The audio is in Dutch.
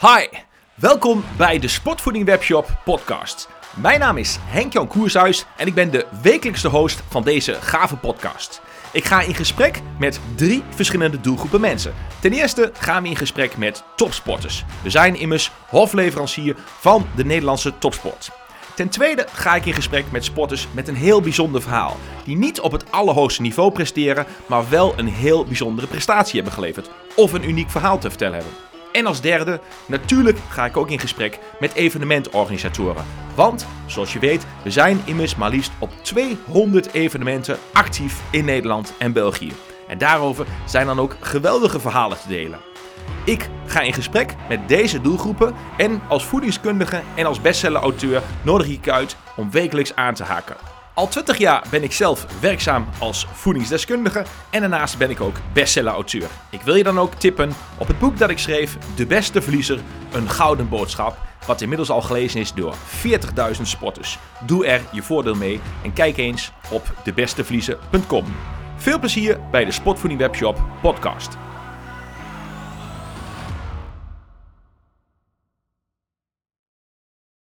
Hi, welkom bij de Sportvoeding Webshop podcast. Mijn naam is Henk-Jan Koershuis en ik ben de wekelijkse host van deze gave podcast. Ik ga in gesprek met drie verschillende doelgroepen mensen. Ten eerste gaan we in gesprek met topsporters. We zijn immers hofleverancier van de Nederlandse topsport. Ten tweede ga ik in gesprek met sporters met een heel bijzonder verhaal. Die niet op het allerhoogste niveau presteren, maar wel een heel bijzondere prestatie hebben geleverd. Of een uniek verhaal te vertellen hebben. En als derde, natuurlijk ga ik ook in gesprek met evenementorganisatoren. Want, zoals je weet, we zijn immers maar liefst op 200 evenementen actief in Nederland en België. En daarover zijn dan ook geweldige verhalen te delen. Ik ga in gesprek met deze doelgroepen en als voedingskundige en als bestseller-auteur nodig ik uit om wekelijks aan te haken. Al 20 jaar ben ik zelf werkzaam als voedingsdeskundige en daarnaast ben ik ook bestseller-auteur. Ik wil je dan ook tippen op het boek dat ik schreef, De Beste Verliezer, een gouden boodschap, wat inmiddels al gelezen is door 40.000 sporters. Doe er je voordeel mee en kijk eens op debesteverliezer.com. Veel plezier bij de Sportvoeding Webshop podcast.